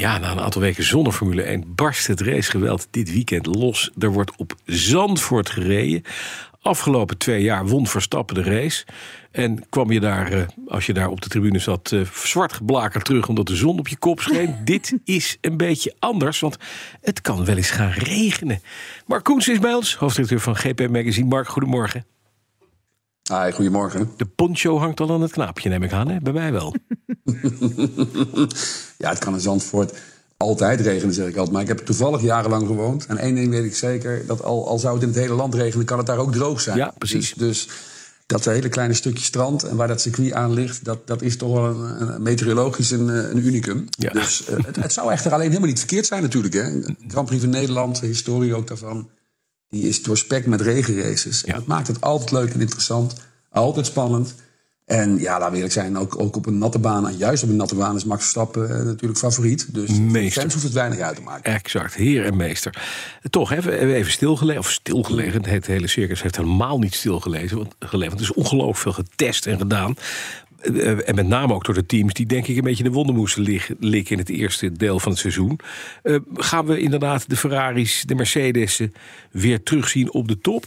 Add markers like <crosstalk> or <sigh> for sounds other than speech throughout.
Ja, na een aantal weken zonder Formule 1 barst het racegeweld dit weekend los. Er wordt op Zandvoort gereden. Afgelopen twee jaar won Verstappen de race. En kwam je daar, eh, als je daar op de tribune zat, eh, zwart geblakerd terug omdat de zon op je kop scheen. <laughs> Dit is een beetje anders, want het kan wel eens gaan regenen. Mark Koens is bij ons, hoofdredacteur van GP Magazine. Mark, goedemorgen. Hi, goedemorgen. De poncho hangt al aan het knaapje, neem ik aan, hè? bij mij wel. <laughs> ja, het kan in Zandvoort altijd regenen, zeg ik altijd. Maar ik heb toevallig jarenlang gewoond. En één ding weet ik zeker, dat al, al zou het in het hele land regenen... kan het daar ook droog zijn. Ja, precies. Dus, dus dat hele kleine stukje strand en waar dat circuit aan ligt... dat, dat is toch wel een, een meteorologisch een, een unicum. Ja. Dus uh, het, het, zou echter alleen helemaal niet verkeerd zijn natuurlijk. Hè. Grand Prix van Nederland, de historie ook daarvan... die is doorspekt met regenraces. Ja. En dat maakt het altijd leuk en interessant. Altijd spannend. En ja, laten we eerlijk zijn, ook, ook op een natte baan... en juist op een natte baan is Max Verstappen uh, natuurlijk favoriet. Dus Meester. hoeft het weinig uit te maken. Exact, heer en meester. Toch, even, even stilgelegen, of stilgelegen. Het hele circus heeft helemaal niet stilgelegen. Want, gelegen, want er is ongelooflijk veel getest en gedaan. Uh, en met name ook door de teams die denk ik een beetje de wonden moesten liggen, likken in het eerste deel van het seizoen. Uh, gaan we inderdaad de Ferraris, de Mercedes weer terugzien op de top?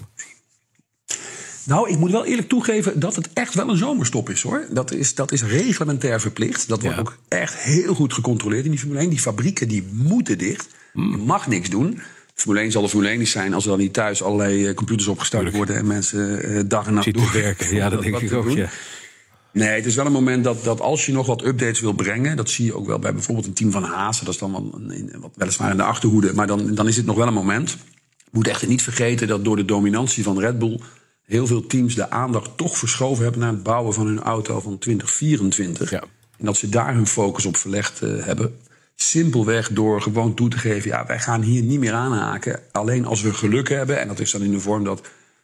Nou, ik moet wel eerlijk toegeven dat het echt wel een zomerstop is hoor. Dat is, dat is reglementair verplicht. Dat wordt Ja. ook echt heel goed gecontroleerd in die Formule 1. Die fabrieken die moeten dicht. Hmm. Je mag niks doen. Formule 1 zal de Formule 1 niet zijn als er dan niet thuis allerlei eh, computers opgestart worden en mensen eh, dag en nacht Zit te door- werken, <laughs> ja, dat denk ik ook. Ja. Nee, het is wel een moment dat, dat als je nog wat updates wil brengen... dat zie je ook wel bij bijvoorbeeld een team van Hazen. Dat is dan wel wat weliswaar in de achterhoede. Maar dan, dan is het nog wel een moment. Je moet echter niet vergeten dat door de dominantie van Red Bull... heel veel teams de aandacht toch verschoven hebben... naar het bouwen van hun auto van 2024. Ja. En dat ze daar hun focus op verlegd eh, hebben. Simpelweg door gewoon toe te geven... ja, wij gaan hier niet meer aanhaken. Alleen als we geluk hebben. En dat is dan in de vorm dat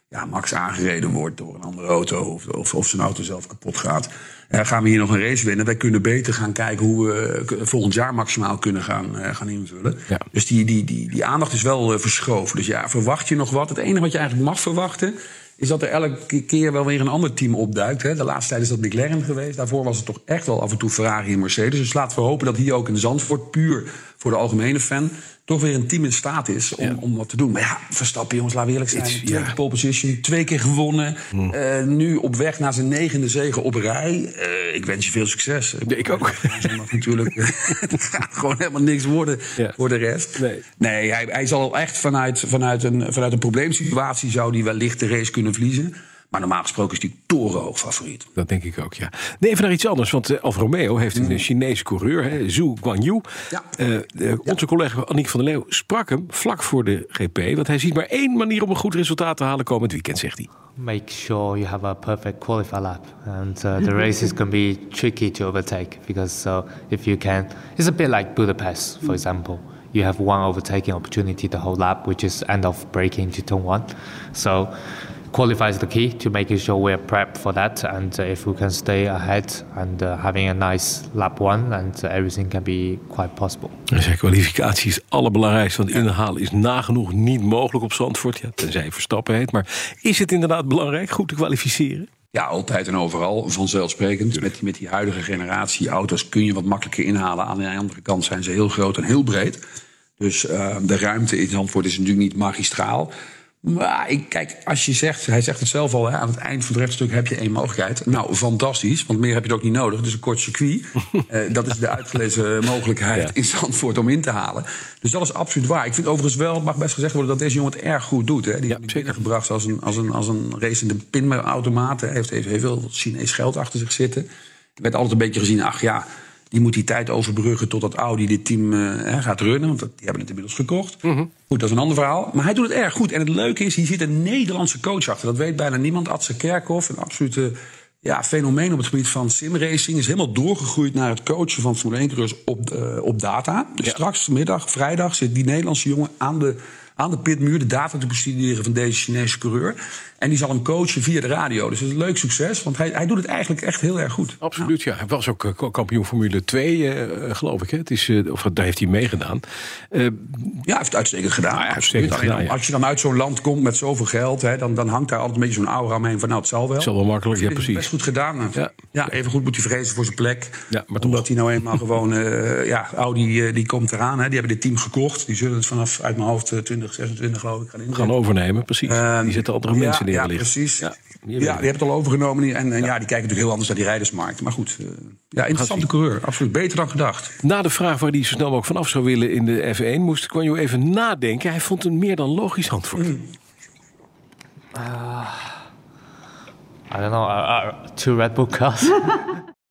ja, Max aangereden wordt door een andere auto... of, of, of zijn auto zelf kapot gaat. Eh, gaan we hier nog een race winnen? Wij kunnen beter gaan kijken hoe we eh, volgend jaar maximaal kunnen gaan, gaan invullen. Ja. Dus die, die, die, die aandacht is wel verschoven. Dus ja, verwacht je nog wat? Het enige wat je eigenlijk mag verwachten... is dat er elke keer wel weer een ander team opduikt. Hè. De laatste tijd is dat McLaren geweest. Daarvoor was het toch echt wel af en toe Ferrari en Mercedes. Dus laten we hopen dat hier ook in Zandvoort... puur voor de algemene fan... toch weer een team in staat is om, Ja. om wat te doen. Maar ja, Verstappen, jongens, laten we eerlijk zijn. Twee ja. Pole position, twee keer gewonnen. Eh, nu op weg naar zijn negende zege op rij. Eh, ik wens je veel succes. Ik ook. Zondag natuurlijk. <laughs> <laughs> Het gaat gewoon helemaal niks worden voor de rest. Nee. Nee, hij, hij zal echt vanuit, vanuit, een, vanuit een probleemsituatie... zou hij wellicht de race kunnen verliezen. Maar normaal gesproken is hij torenhoog favoriet. Dat denk ik ook, ja. Nee, even naar iets anders. Want eh, Alfa Romeo heeft een Chinese coureur, hè, Zhu Guanyu. Ja. Eh, eh, onze collega Aniek van der Leeuw sprak hem vlak voor de GP. Want hij ziet maar één manier om een goed resultaat te halen komend weekend, zegt hij. make sure you have a perfect qualify lap and uh, the races can be tricky to overtake because uh, if you can it's a bit like budapest for example you have one overtaking opportunity the whole lap which is end of braking to turn one so qualify is the key to making sure we're prepped for that and uh, if we can stay ahead and uh, having a nice lap one and uh, everything can be quite possible zei, kwalificatie is allerbelangrijkste. Want inhalen is nagenoeg niet mogelijk op Zandvoort. Ja, tenzij je Verstappen heet. Maar is het inderdaad belangrijk goed te kwalificeren? Ja, altijd en overal, vanzelfsprekend. Met die, met die huidige generatie auto's kun je wat makkelijker inhalen. Aan de andere kant zijn ze heel groot en heel breed. Dus uh, de ruimte in Zandvoort is natuurlijk niet magistraal. Maar ik, kijk, als je zegt, hij zegt het zelf al, hè, aan het eind van het rechtstuk heb je één mogelijkheid. Nou, fantastisch, want meer heb je het ook niet nodig. Dus een kort circuit, uh, <laughs> dat is de uitgelezen mogelijkheid Ja. in Zandvoort om in te halen. Dus dat is absoluut waar. Ik vind overigens wel, het mag best gezegd worden, dat deze jongen het erg goed doet. Hè. Die Ja, heeft zeker. gebracht als een, als een, als een racende pinautomaat. Hij heeft, heeft heel veel Chinees geld achter zich zitten. Er werd altijd een beetje gezien, ach ja, die moet die tijd overbruggen totdat Audi dit team eh, gaat runnen. Want die hebben het inmiddels gekocht. Goed, dat is een ander verhaal. Maar hij doet het erg goed. En het leuke is, hier zit een Nederlandse coach achter. Dat weet bijna niemand. Adse Kerkhoff, een absolute ja, fenomeen op het gebied van simracing. Is helemaal doorgegroeid naar het coachen van Formule 1-coureurs op, eh, op data. Dus straks, middag, vrijdag, zit die Nederlandse jongen aan de, aan de pitmuur de data te bestuderen van deze Chinese coureur. En die zal hem coachen via de radio. Dus dat is een leuk succes, want hij, hij doet het eigenlijk echt heel erg goed. Absoluut, ja. Hij was ook eh, kampioen Formule 2, eh, geloof ik. Hè? Het is, eh, of daar heeft hij meegedaan. Eh, Ja, hij heeft het uitstekend gedaan. Nou ja, uitstekend ja. Als je dan uit zo'n land komt met zoveel geld, hè, dan, dan hangt daar altijd een beetje zo'n aura omheen van nou, het zal wel. zal wel makkelijk, ja, het precies. Best goed gedaan. Ja. Ja. even goed moet hij vrezen voor zijn plek. Ja, maar toch. Omdat hij nou eenmaal gewoon, eh, ja, Audi eh, die komt eraan. Hè. Die hebben dit team gekocht. Die zullen het vanaf uit mijn hoofd eh, 2026 geloof ik gaan inzetten. gaan overnemen, precies. Ehm, die zetten andere ja, mensen neer Ja, wellicht. precies. Ja, Ja, die hebben- het al overgenomen. En, en ja. die kijken natuurlijk heel anders naar die rijdersmarkt. Maar goed, eh, ja, interessante coureur. Absoluut. Beter dan gedacht. Na de vraag waar hij zo snel mogelijk vanaf zou willen in de F1... moest Kwanjo even nadenken. Hij vond een meer dan logisch antwoord. Mm. I don't know. Uh, uh, two Red Bull cars. <laughs>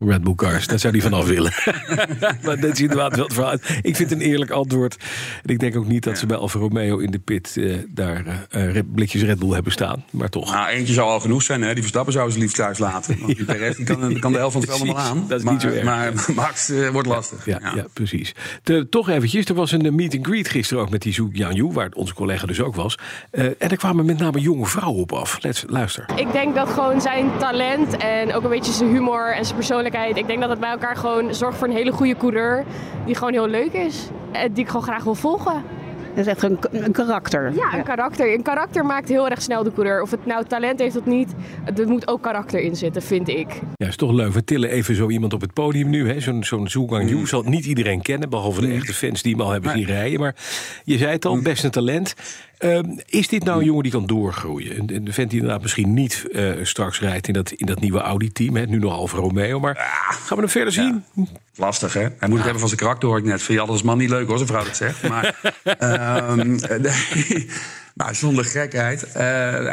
Red Bull Cars, daar zou hij vanaf willen. <laughs> maar dat is inderdaad wel het verhaal. Ik vind het een eerlijk antwoord. En ik denk ook niet dat ze bij Alfa Romeo in de pit... eh, daar eh, blikjes Red Bull hebben staan. Maar toch. Nou, eentje zou al genoeg zijn. Hè. Die Verstappen zou ze lief thuis laten. Want die <laughs> Perez die kan, kan de helft van het veld allemaal aan. Dat is maar, niet zo erg. Maar <laughs> Max eh, wordt lastig. Ja, ja. precies. De, toch eventjes, er was een meet and greet gisteren ook met die Zhu Jiangyu, waar onze collega dus ook was. Eh, en er kwamen met name jonge vrouwen op af. Let's, luister. Ik denk dat gewoon zijn talent en ook een beetje zijn humor en zijn persoonlijkheid. Ik denk dat het bij elkaar gewoon zorgt voor een hele goede coureur. Die gewoon heel leuk is. En die ik gewoon graag wil volgen. Dat is echt een, een karakter. Ja, een karakter. Een karakter maakt heel erg snel de coureur. Of het nou talent heeft of niet. Er moet ook karakter in zitten, vind ik. Ja, is toch leuk. We tillen even zo iemand op het podium nu. hè. Zo'n zo'n Zhu Guangyu zal niet iedereen kennen, behalve de echte fans die hem al hebben zien rijden. Maar je zei het al, best een talent. Ehm, is dit nou een jongen die kan doorgroeien? Een, een vent die inderdaad misschien niet eh, straks rijdt in dat, in dat nieuwe Audi-team. Nu nog Alfa Romeo, maar gaan we hem verder zien? Lastig, hè? Hij moet het hebben van zijn karakter, hoor ik net. Vind je alles man niet leuk, hoor, zijn vrouw dat zegt. Maar, <laughs> ehm, <laughs> maar zonder gekheid. eh,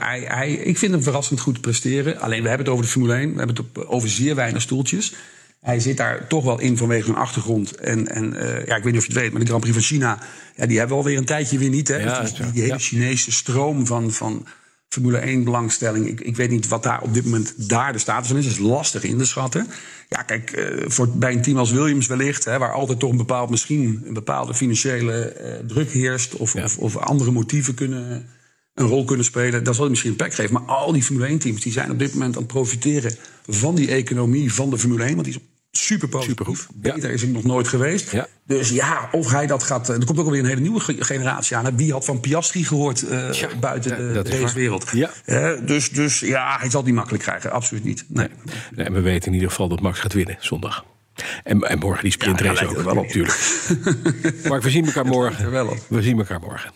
hij, hij, ik vind hem verrassend goed presteren. Alleen, we hebben het over de Formule 1. We hebben het over zeer weinig stoeltjes. Hij zit daar toch wel in vanwege zijn achtergrond. En, en eh, ja, ik weet niet of je het weet, maar de Grand Prix van China... Ja, die hebben we alweer een tijdje weer niet, hè? Ja, Dus die, hele ja. Chinese stroom van... van Formule 1 belangstelling. Ik, ik weet niet wat daar op dit moment daar de status van is. Dat is lastig in te schatten. Ja, kijk, eh, voor, bij een team als Williams wellicht... Hè, waar altijd toch een bepaald, misschien een bepaalde financiële eh, druk heerst... Of, Ja. of, of andere motieven kunnen, een rol kunnen spelen... dan zal hij misschien een plek geven. Maar al die Formule 1-teams die zijn op dit moment aan het profiteren... van die economie van de Formule 1. Want die is super positief. Ja. Beter is hij nog nooit geweest. Ja. Dus ja, of hij dat gaat... eh, Er komt ook alweer een hele nieuwe ge- generatie aan. Wie had van Piastri gehoord eh, Ja, buiten de? Ja. Eh, dus, dus ja, hij zal het niet makkelijk krijgen. Absoluut niet. Nee. Nee, we weten in ieder geval dat Max gaat winnen zondag. En, en morgen die sprintrace ook, het wel op. natuurlijk. <laughs> Mark, we zien elkaar morgen. We zien elkaar morgen.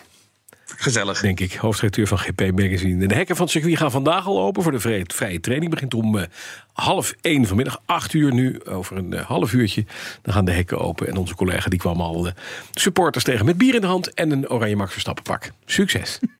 Gezellig. denk ik. Hoofdredacteur van GP Magazine. De hekken van het circuit gaan vandaag al open voor de vrije, training. Begint om eh, half één vanmiddag, acht uur nu. Over een eh, half uurtje. Dan gaan de hekken open. En onze collega die kwam al eh, supporters tegen met bier in de hand en een oranje Max Verstappen pak. Succes! <laughs>